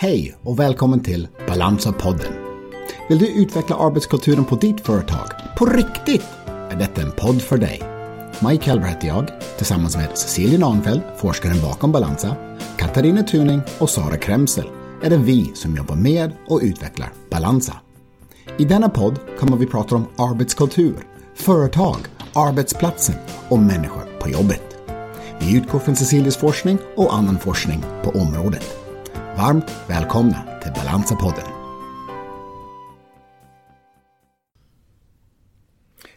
Hej och välkommen till Balansa-podden. Vill du utveckla arbetskulturen på ditt företag? På riktigt? Är detta en podd för dig. Mike Helber heter jag, tillsammans med Cecilia Nahnfeldt, forskaren bakom Balansa, Katarina Tuning och Sara Kremsel är det vi som jobbar med och utvecklar Balansa. I denna podd kommer vi prata om arbetskultur, företag, arbetsplatsen och människor på jobbet. Vi utgår från Cecilias forskning och annan forskning på området. Varmt välkomna till Balansa-podden.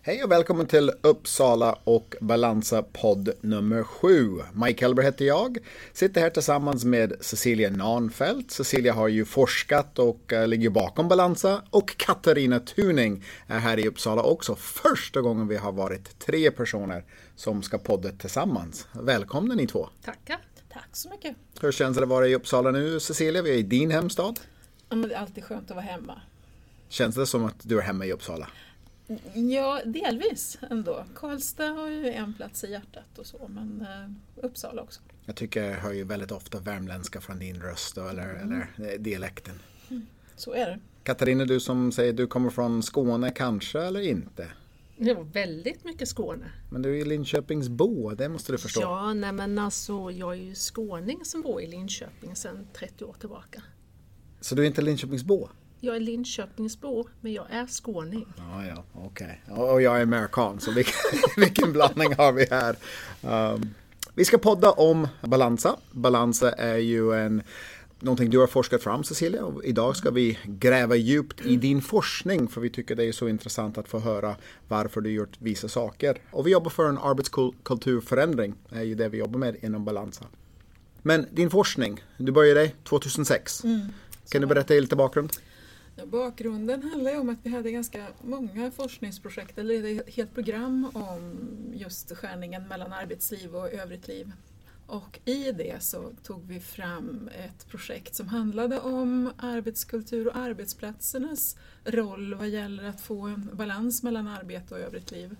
Hej och välkommen till Uppsala och Balansa podd nummer sju. Mike Hellberg heter jag. Sitter här tillsammans med Cecilia Nahnfeldt. Cecilia har ju forskat och uh, ligger bakom Balansa. Och Katarina Tuning är här i Uppsala också. Första gången vi har varit tre personer som ska podda tillsammans. Välkomna ni två. Tackar. Tack så mycket. Hur känns det att vara i Uppsala nu Cecilia? Vi är i din hemstad. Ja, men det är alltid skönt att vara hemma. Känns det som att du är hemma i Uppsala? Ja, delvis ändå. Karlstad har ju en plats i hjärtat och så, men eh, Uppsala också. Jag tycker jag hör ju väldigt ofta värmländska från din röst då, eller, mm. eller dialekten. Mm. Så är det. Katarina, du som säger du kommer från Skåne kanske eller inte? Ja, väldigt mycket Skåne. Men du är ju Linköpingsbo, det måste du förstå. Ja, nej men alltså jag är ju skåning som bor i Linköping sedan 30 år tillbaka. Så du är inte Linköpingsbo? Jag är Linköpingsbo, men jag är skåning. Ja, ja, okej. Okay. Och jag är amerikan, så vilken, vilken blandning har vi här? Um, vi ska podda om Balansa. Balansa är ju en någonting du har forskat fram Cecilia. Och idag ska vi gräva djupt i din forskning för vi tycker det är så intressant att få höra varför du gjort vissa saker. Och vi jobbar för en arbetskulturförändring, det är ju det vi jobbar med inom Balansa. Men din forskning, du började 2006. Mm, kan du berätta lite bakgrund? Ja, bakgrunden handlar om att vi hade ganska många forskningsprojekt, eller ett helt program om just skärningen mellan arbetsliv och övrigt liv. Och i det så tog vi fram ett projekt som handlade om arbetskultur och arbetsplatsernas roll vad gäller att få en balans mellan arbete och övrigt liv.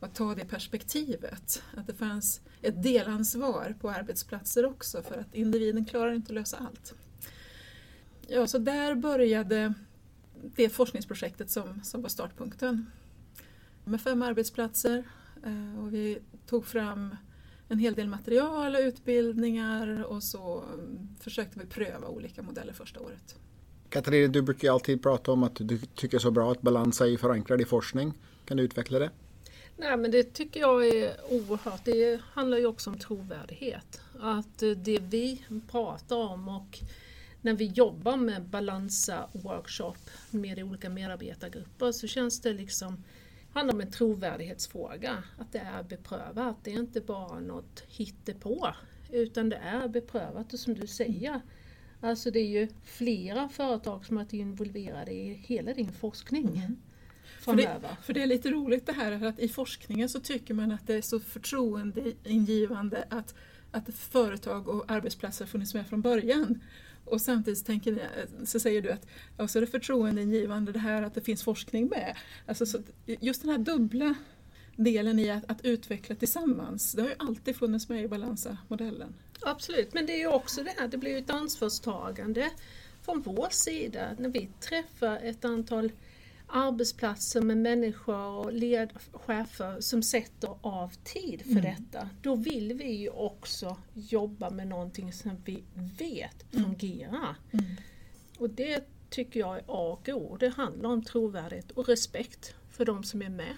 Och att ta det perspektivet, att det fanns ett delansvar på arbetsplatser också för att individen klarar inte att lösa allt. Ja, så där började det forskningsprojektet som, som var startpunkten. Med fem arbetsplatser eh, och vi tog fram en hel del material och utbildningar och så försökte vi pröva olika modeller första året. Katarina, du brukar alltid prata om att du tycker så bra att balansa är förankrad i forskning. Kan du utveckla det? Nej men det tycker jag är oerhört. Det handlar ju också om trovärdighet. Att det vi pratar om och när vi jobbar med balansa workshop med olika medarbetargrupper så känns det liksom handlar om en trovärdighetsfråga. Att det är beprövat. Det är inte bara något hittepå. Utan det är beprövat och som du säger. Alltså det är ju flera företag som har varit involverade i hela din forskning. Mm. För det, för det, är lite roligt det här att i forskningen så tycker man att det är så förtroendeingivande att, att företag och arbetsplatser funnits med från början. Och samtidigt tänker, så säger du att ja, så är det förtroendeingivande det här att det finns forskning med. Alltså, så just den här dubbla delen i att, att, utveckla tillsammans, det har ju alltid funnits med i Balansa-modellen. Absolut, men det är ju också det här, det blir ju ett ansvarstagande från vår sida när vi träffar ett antal arbetsplatser med människor och ledchefer som sätter av tid för mm. detta. Då vill vi ju också jobba med någonting som vi vet mm. fungerar. Mm. Och det tycker jag är A och O. Det handlar om trovärdighet och respekt för de som är med.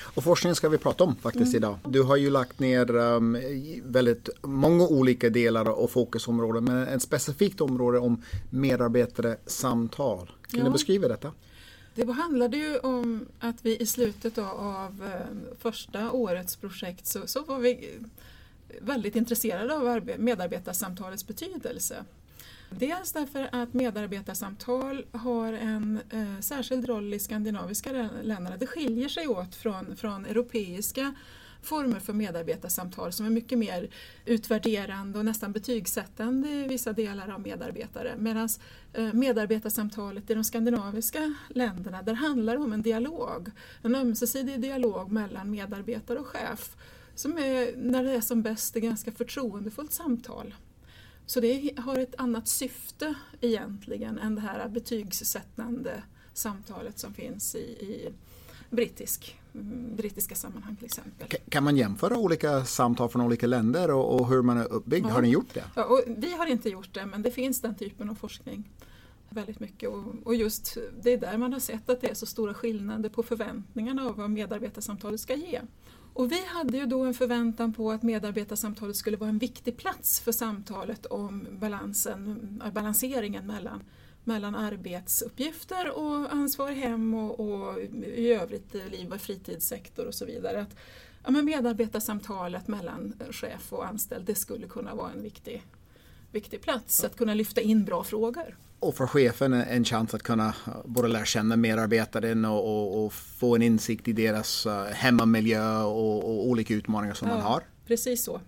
Och forskning ska vi prata om faktiskt mm. idag. Du har ju lagt ner um, väldigt många olika delar och fokusområden men ett specifikt område om medarbetare samtal. Kan ja. du beskriva detta? Det handlade ju om att vi i slutet av eh, första årets projekt så, så var vi väldigt intresserade av medarbetarsamtalets betydelse. Dels därför att medarbetarsamtal har en eh, särskild roll i skandinaviska länderna. Det skiljer sig åt från, från europeiska former för medarbetarsamtal som är mycket mer utvärderande och nästan betygsättande i vissa delar av medarbetare. Medan eh, medarbetarsamtalet i de skandinaviska länderna, där handlar det om en dialog. En ömsesidig dialog mellan medarbetare och chef som är, när det är som bäst, ett ganska förtroendefullt samtal. Så det har ett annat syfte egentligen än det här betygssättande samtalet som finns i, i brittisk, brittiska sammanhang till exempel. Kan man jämföra olika samtal från olika länder och, och hur man är uppbyggd? Ja. Har ni gjort det? Ja, och vi har inte gjort det men det finns den typen av forskning väldigt mycket och, och, just det är där man har sett att det är så stora skillnader på förväntningarna av vad medarbetarsamtalet ska ge. Och vi hade ju då en förväntan på att medarbetarsamtalet skulle vara en viktig plats för samtalet om balansen, balanseringen mellan, mellan arbetsuppgifter och ansvar hem och, och i övrigt liv och fritidssektor och så vidare. Att, ja, men medarbetarsamtalet mellan chef och anställd det skulle kunna vara en viktig, viktig plats, att kunna lyfta in bra frågor och för chefen en chans att kunna både lära känna medarbetaren och, och, och få en insikt i deras uh, hemmamiljö och, och, olika utmaningar som ja, man har. Precis så.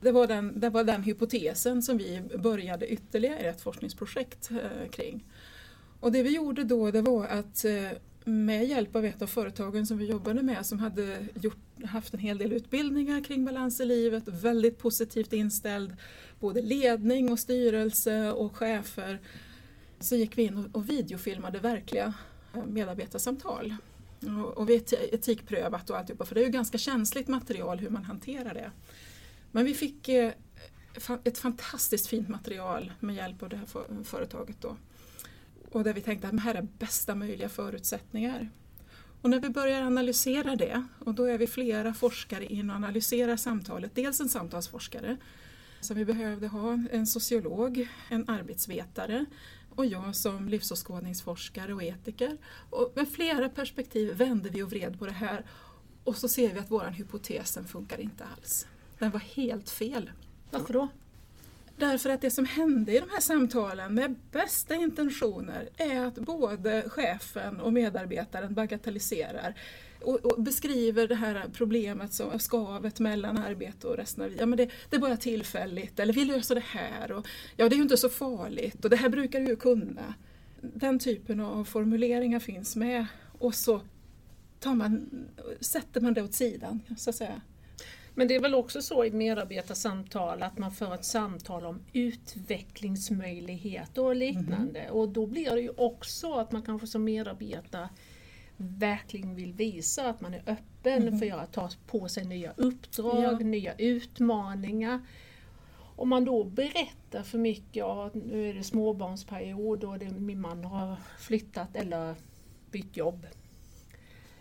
Det var, den, det var den hypotesen som vi började ytterligare ett forskningsprojekt eh, kring. Och det vi gjorde då det var att eh, med hjälp av ett av företagen som vi jobbade med som hade gjort, haft en hel del utbildningar kring balans i livet, väldigt positivt inställd, både ledning och styrelse och chefer så gick vi in och videofilmade verkliga eh, medarbetarsamtal. Och vi etikprövat och alltihopa, för det är ju ganska känsligt material hur man hanterar det. Men vi fick eh, ett fantastiskt fint material med hjälp av det här företaget då. Och där vi tänkte att det här är bästa möjliga förutsättningar. Och när vi börjar analysera det, och då är vi flera forskare in och analyserar samtalet, dels en samtalsforskare, så vi behövde ha en sociolog, en arbetsvetare, och jag som livsåskådningsforskare och etiker. Och med flera perspektiv vände vi och vred på det här och så ser vi att vår hypotes funkar inte alls. Den var helt fel. Varför då? Därför att det som hände i de här samtalen med bästa intentioner är att både chefen och medarbetaren bagatelliserar och, och, beskriver det här problemet, som, skavet mellan arbete och resten av livet. Ja, men det, det är bara tillfälligt, eller vi löser det här. Och, ja, det är ju inte så farligt och det här brukar du ju kunna. Den typen av formuleringar finns med och så tar man, sätter man det åt sidan. Så att säga. Men det är väl också så i medarbetarsamtal att man för ett samtal om utvecklingsmöjligheter och liknande. Mm. Och då blir det ju också att man kanske som medarbetare verkligen vill visa att man är öppen mm. för att ta på sig nya uppdrag, ja. nya utmaningar. Om man då berättar för mycket, ja, nu är det småbarnsperiod och det, min man har flyttat eller bytt jobb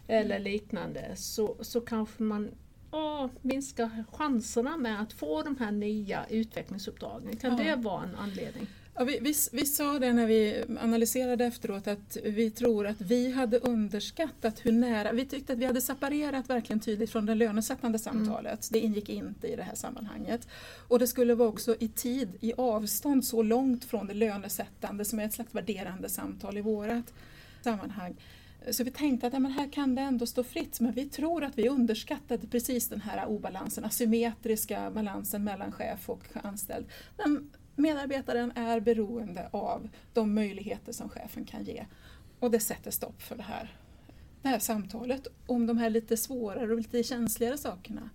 eller liknande så, så kanske man ja, minskar chanserna med att få de här nya utvecklingsuppdragen. Kan ja. det vara en anledning? Ja, vi, vi, vi, sa det när vi analyserade efteråt att vi tror att vi hade underskattat hur nära, vi tyckte att vi hade separerat verkligen tydligt från det lönesättande samtalet. Mm. Det ingick inte i det här sammanhanget. Och det skulle vara också i tid, i avstånd så långt från det lönesättande som är ett slags värderande samtal i vårat sammanhang. Så vi tänkte att ja, men här kan det ändå stå fritt, men vi tror att vi underskattade precis den här obalansen, asymmetriska balansen mellan chef och anställd. Men Medarbetaren är beroende av de möjligheter som chefen kan ge och det sätter stopp för det här, det här samtalet om de här lite svårare och lite känsligare sakerna.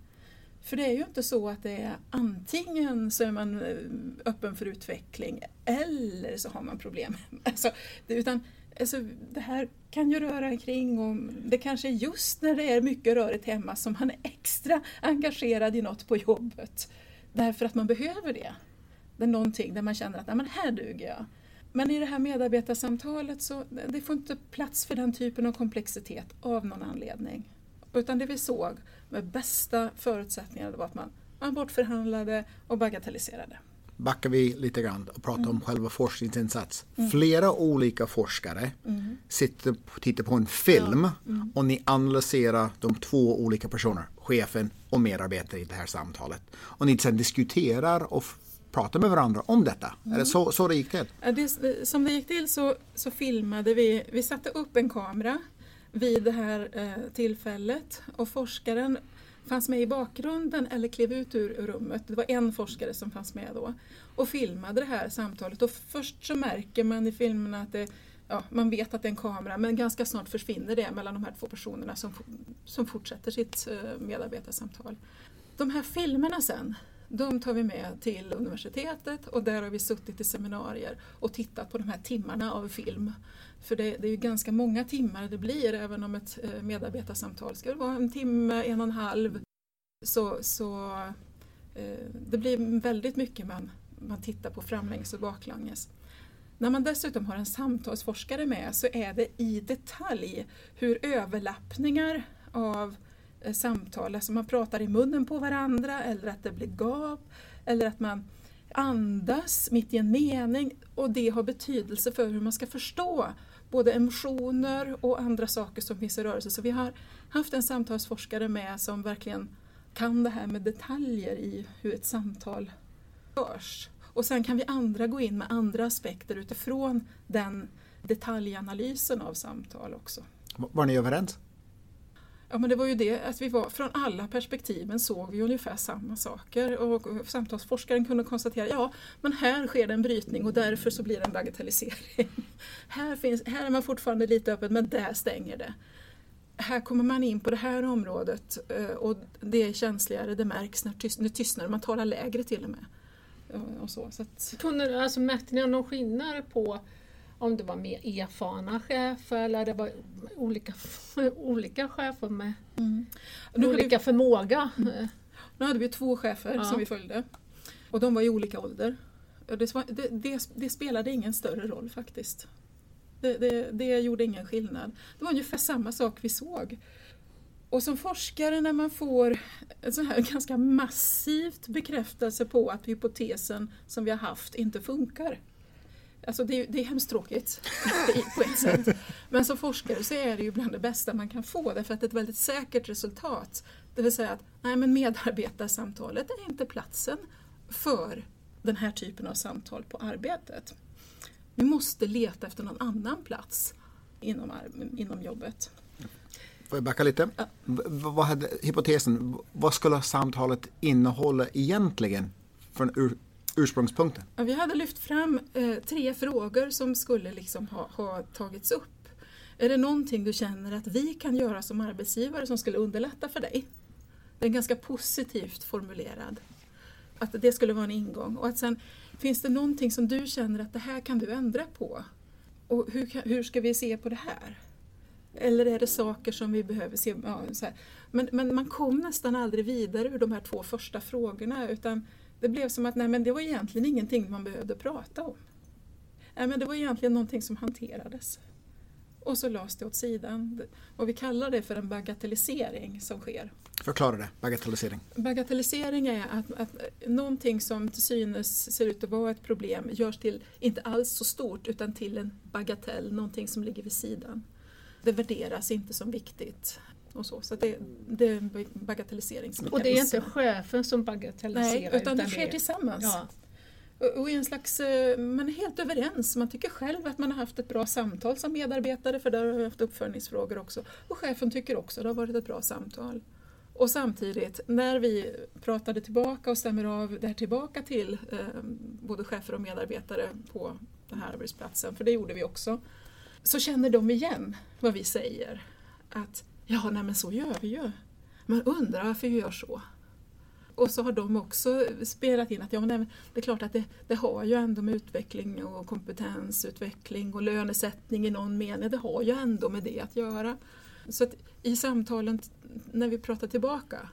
För det är ju inte så att det är antingen så är man eh, öppen för utveckling eller så har man problem. Alltså, utan, alltså, det här kan ju röra kring och det kanske är just när det är mycket rörigt hemma som man är extra engagerad i något på jobbet. Därför att man behöver det. Det är någonting där man känner att men här duger jag. Men i det här medarbetarsamtalet så det får inte plats för den typen av komplexitet av någon anledning. Utan det vi såg med bästa förutsättningar var att man, man bortförhandlade och bagatelliserade. Backar vi lite grann och pratar mm. om själva forskningsinsats. Mm. Flera olika forskare mm. sitter och tittar på en film ja. Mm. och ni analyserar de två olika personerna, chefen och medarbetare i det här samtalet. Och ni sedan diskuterar och prata med varandra om detta? Mm. Är det så, så det gick till? Det, som det gick till så, så filmade vi, vi satte upp en kamera vid det här eh, tillfället och forskaren fanns med i bakgrunden eller klev ut ur, ur rummet. Det var en forskare som fanns med då och filmade det här samtalet och först så märker man i filmerna att det, ja, man vet att det är en kamera men ganska snart försvinner det mellan de här två personerna som, som fortsätter sitt eh, medarbetarsamtal. De här filmerna sen de tar vi med till universitetet och där har vi suttit i seminarier och tittat på de här timmarna av film. För det, det är ju ganska många timmar det blir även om ett eh, medarbetarsamtal ska vara en timme, en och en halv. Så, så eh, det blir väldigt mycket man, man tittar på framlänges och baklänges. När man dessutom har en samtalsforskare med så är det i detalj hur överlappningar av Eh, samtal, alltså man pratar i munnen på varandra eller att det blir gap eller att man andas mitt i en mening och det har betydelse för hur man ska förstå både emotioner och andra saker som finns i rörelse. Så vi har haft en samtalsforskare med som verkligen kan det här med detaljer i hur ett samtal förs. Och sen kan vi andra gå in med andra aspekter utifrån den detaljanalysen av samtal också. Var ni överens? Ja men det var ju det att vi var, från alla perspektiven såg vi ungefär samma saker och samtalsforskaren kunde konstatera ja men här sker det en brytning och därför så blir det en bagatellisering. här, finns, här är man fortfarande lite öppen men där stänger det. Här kommer man in på det här området eh, och det är känsligare, det märks när tys, nu tystnar man talar lägre till och med. Eh, och så, så att... Kunde, alltså, märkte ni någon skillnad på om det var mer erfarna chefer eller det var olika, olika chefer med mm. olika vi, förmåga. Mm. Nu hade vi två chefer ja. som vi följde och de var i olika ålder. Det, det, det, det spelade ingen större roll faktiskt. Det, gjorde ingen skillnad. Det var ungefär samma sak vi såg. Och som forskare när man får en sån här ganska massivt bekräftelse på att hypotesen som vi har haft inte funkar Alltså det, det är hemskt tråkigt på ett sätt. Men som forskare så är det ju bland det bästa man kan få därför att det är ett väldigt säkert resultat. Det vill säga att nej, men medarbetarsamtalet är inte platsen för den här typen av samtal på arbetet. Vi måste leta efter någon annan plats inom, inom jobbet. Får jag backa lite? Ja. Vad hade hypotesen, vad skulle samtalet innehålla egentligen från ur, ursprungspunkten? Ja, vi hade lyft fram eh, tre frågor som skulle liksom ha, ha tagits upp. Är det någonting du känner att vi kan göra som arbetsgivare som skulle underlätta för dig? Den är ganska positivt formulerad. Att det skulle vara en ingång. Och att sen, finns det någonting som du känner att det här kan du ändra på? Och hur, hur ska vi se på det här? Eller är det saker som vi behöver se? Ja, men, men man kom nästan aldrig vidare ur de här två första frågorna utan det blev som att nej, men det var egentligen ingenting man behövde prata om. Nej, men det var egentligen någonting som hanterades. Och så lades det åt sidan. Och vi kallar det för en bagatellisering som sker. Förklara det, bagatellisering. Bagatellisering är att, att någonting som till synes ser ut att vara ett problem görs till, inte alls så stort, utan till en bagatell, någonting som ligger vid sidan. Det värderas inte som viktigt. Och så så det, det är en bagatelliseringsmekanism. Och det är inte chefen som bagatelliserar? Nej, utan, utan det sker tillsammans. Ja. Och en slags, eh, man är helt överens, man tycker själv att man har haft ett bra samtal som medarbetare för där har vi haft uppföljningsfrågor också. Och chefen tycker också att det har varit ett bra samtal. Och samtidigt, när vi pratade tillbaka och stämmer av det här tillbaka till eh, både chefer och medarbetare på den här arbetsplatsen, för det gjorde vi också, så känner de igen vad vi säger. Att Ja, nej men så gör vi ju. Man undrar varför vi gör så. Och så har de också spelat in att ja, nej, det är klart att det, det har ju ändå med utveckling och kompetensutveckling och lönesättning i någon mening, det har ju ändå med det att göra. Så att i samtalen när vi pratar tillbaka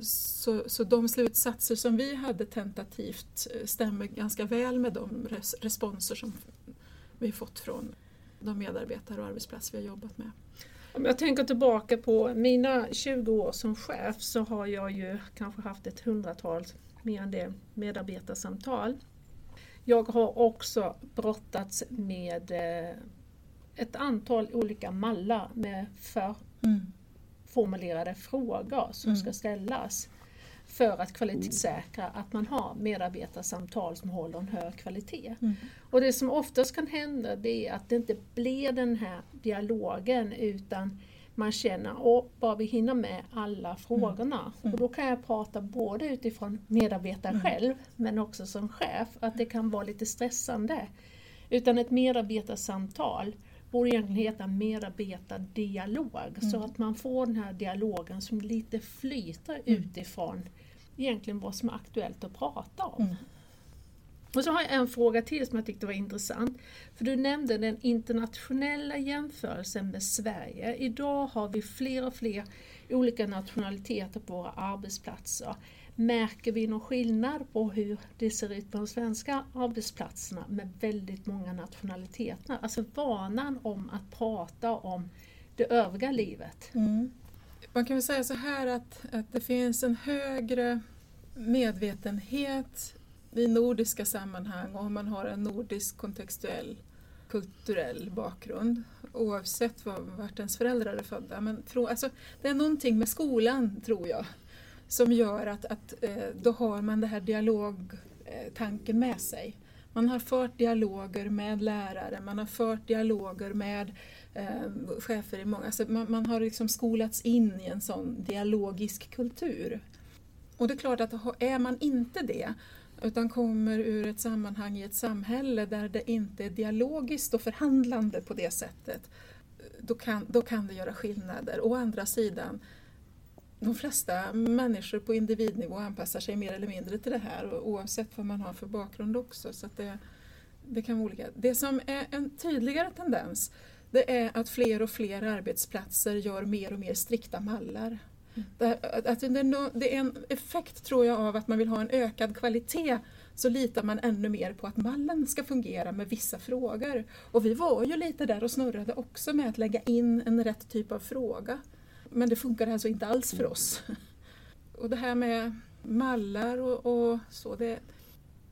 så, så de slutsatser som vi hade tentativt eh, stämmer ganska väl med de res responser som vi fått från de medarbetare och arbetsplatser vi har jobbat med. Om jag tänker tillbaka på mina 20 år som chef så har jag ju kanske haft ett hundratal, mer än det, medarbetarsamtal. Jag har också brottats med eh, ett antal olika mallar med förformulerade mm. frågor som mm. ska ställas för att kvalitetssäkra att man har medarbetarsamtal som håller en hög kvalitet. Mm. Och det som oftast kan hända det är att det inte blir den här dialogen utan man känner att bara vi hinner med alla frågorna. Mm. Mm. Och då kan jag prata både utifrån medarbetare mm. själv men också som chef att det kan vara lite stressande. Utan ett medarbetarsamtal borde egentligen heta medarbetardialog så mm. att man får den här dialogen som lite flyter mm. utifrån egentligen vad som är aktuellt att prata om. Mm. Och så har jag en fråga till som jag tyckte var intressant. För du nämnde den internationella jämförelsen med Sverige. Idag har vi fler och fler olika nationaliteter på våra arbetsplatser. Märker vi någon skillnad på hur det ser ut på de svenska arbetsplatserna med väldigt många nationaliteter? Alltså vanan om att prata om det övriga livet. Mm. Man kan väl säga så här att, att det finns en högre medvetenhet i nordiska sammanhang och om man har en nordisk kontextuell kulturell bakgrund oavsett var, vart ens föräldrar är födda. Men tro, alltså, det är någonting med skolan, tror jag, som gör att, att eh, då har man den här dialogtanken eh, med sig. Man har fört dialoger med lärare, man har fört dialoger med eh, chefer i många... Alltså man, man, har liksom skolats in i en sån dialogisk kultur. Och det är klart att är man inte det, utan kommer ur ett sammanhang i ett samhälle där det inte är dialogiskt och förhandlande på det sättet, då kan, då kan det göra skillnader. Å andra sidan, de flesta människor på individnivå anpassar sig mer eller mindre till det här oavsett vad man har för bakgrund också. Så det, det kan vara olika. Det som är en tydligare tendens det är att fler och fler arbetsplatser gör mer och mer strikta mallar. Mm. Det, att det är en effekt tror jag av att man vill ha en ökad kvalitet så litar man ännu mer på att mallen ska fungera med vissa frågor. Och vi var ju lite där och snurrade också med att lägga in en rätt typ av fråga. Men det funkar alltså inte alls för oss. Och det här med mallar och, och så, det,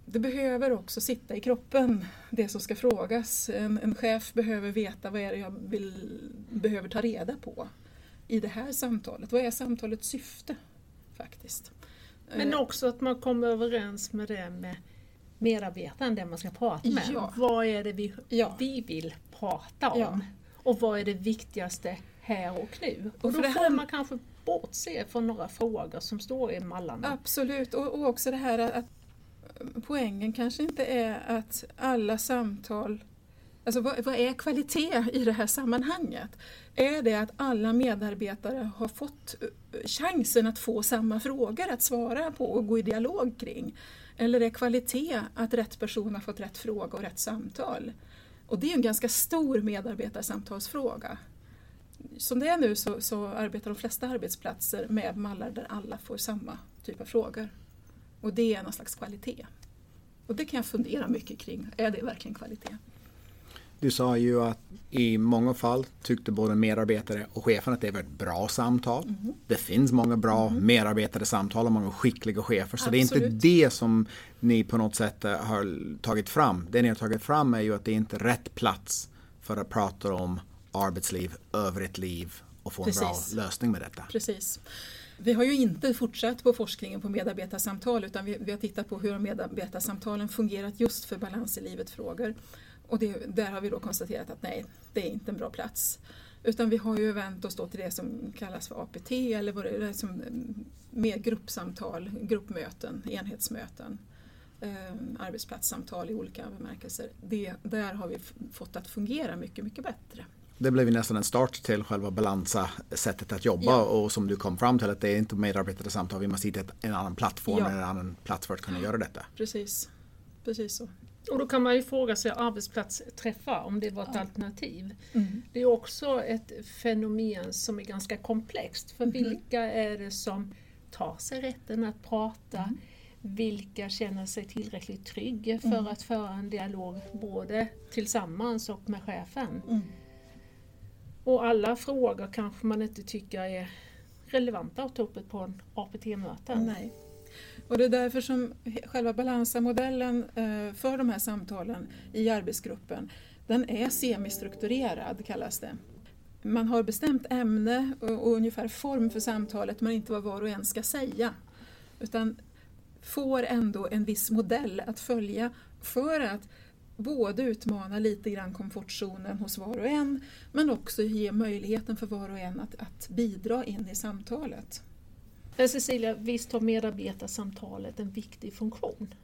det behöver också sitta i kroppen, det som ska frågas. En, en chef behöver veta vad är det jag vill, behöver ta reda på i det här samtalet. Vad är samtalets syfte faktiskt? Men eh, också att man kommer överens med det med medarbetaren, den man ska prata med. Ja. Vad är det vi, ja. vi vill prata om? Ja. Och vad är det viktigaste här och nu? Och, och då får man kanske bortse från några frågor som står i mallarna. Absolut, och, och också det här att poängen kanske inte är att alla samtal Alltså vad, vad, är kvalitet i det här sammanhanget? Är det att alla medarbetare har fått eh, chansen att få samma frågor att svara på och gå i dialog kring? Eller är kvalitet att rätt person har fått rätt fråga och rätt samtal? Och det är en ganska stor medarbetarsamtalsfråga. Som det är nu så, så arbetar de flesta arbetsplatser med mallar där alla får samma typ av frågor. Och det är någon slags kvalitet. Och det kan jag fundera mycket kring. Är det verkligen kvalitet? Du sa ju att i många fall tyckte både medarbetare och chefen att det var ett bra samtal. Mm. Det finns många bra mm. medarbetare samtal och många skickliga chefer. Så Absolut. det är inte det som ni på något sätt eh, har tagit fram. Det ni har tagit fram är ju att det inte är rätt plats för att prata om arbetsliv, övrigt liv och få Precis. en bra lösning med detta. Precis. Vi har ju inte fortsatt på forskningen på medarbetarsamtal utan vi, vi har tittat på hur medarbetarsamtalen fungerat just för balans i livet-frågor. Och det, där har vi då konstaterat att nej, det är inte en bra plats. Utan vi har ju vänt oss då till det som kallas för APT eller vad det är, som mer gruppsamtal, gruppmöten, enhetsmöten, eh, arbetsplatssamtal i olika bemärkelser. Det, där har vi fått att fungera mycket, mycket bättre. Det blev ju nästan en start till själva balansa sättet att jobba ja. och som du kom fram till att det är inte medarbetare samtal, vi måste hitta en annan plattform ja. eller en annan plats för att kunna göra detta. Precis, precis så. Och då kan man ju fråga sig arbetsplatsträffar, om det var ett ja. alternativ. Mm. Det är också ett fenomen som är ganska komplext. För mm. vilka är det som tar sig rätten att prata? Mm. Vilka känner sig tillräckligt trygga för mm. att föra en dialog både tillsammans och med chefen? Och alla frågor kanske man inte tycker är relevanta att ta upp på en APT-möte. Nej. Och det är därför som själva balansamodellen eh, för de här samtalen i arbetsgruppen, den är semistrukturerad kallas det. Man har bestämt ämne och ungefär form för samtalet men inte vad var och en ska säga. Utan får ändå en viss modell att följa för att både utmana lite grann komfortzonen hos var och en men också ge möjligheten för var och en att, att bidra in i samtalet. Cecilia, visst har medarbetarsamtalet en viktig funktion?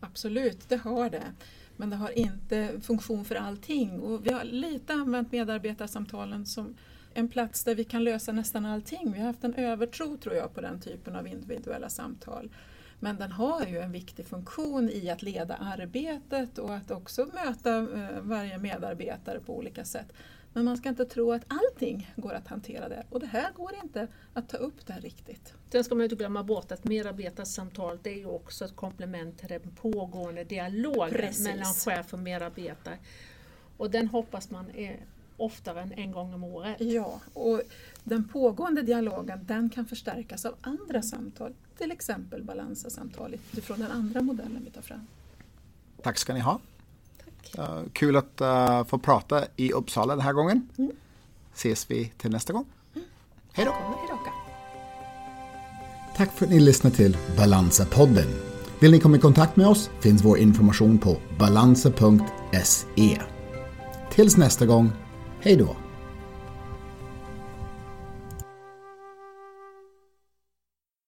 Absolut, det har det. Men det har inte funktion för allting och vi har lite använt medarbetarsamtalen som en plats där vi kan lösa nästan allting. Vi har haft en övertro tror jag på den typen av individuella samtal. Men den har ju en viktig funktion i att leda arbetet och att också möta eh, varje medarbetare på olika sätt. Men man ska inte tro att allting går att hantera där och det här går inte att ta upp där riktigt. Sen ska man inte glömma bort att medarbetarsamtal det är ju också ett komplement till den pågående dialogen Precis. mellan chef och medarbetare. Och den hoppas man är oftare än en gång om året. Ja, och den pågående dialogen den kan förstärkas av andra samtal, till exempel balansasamtal utifrån den andra modellen vi tar fram. Tack ska ni ha. Uh, kul att uh, få prata i Uppsala den här gången. Mm. Ses vi till nästa gång. Mm. Hej då! Tack för att ni lyssnade till Balansa-podden. Vill ni komma i kontakt med oss finns vår information på balansa.se. Tills nästa gång, hej då!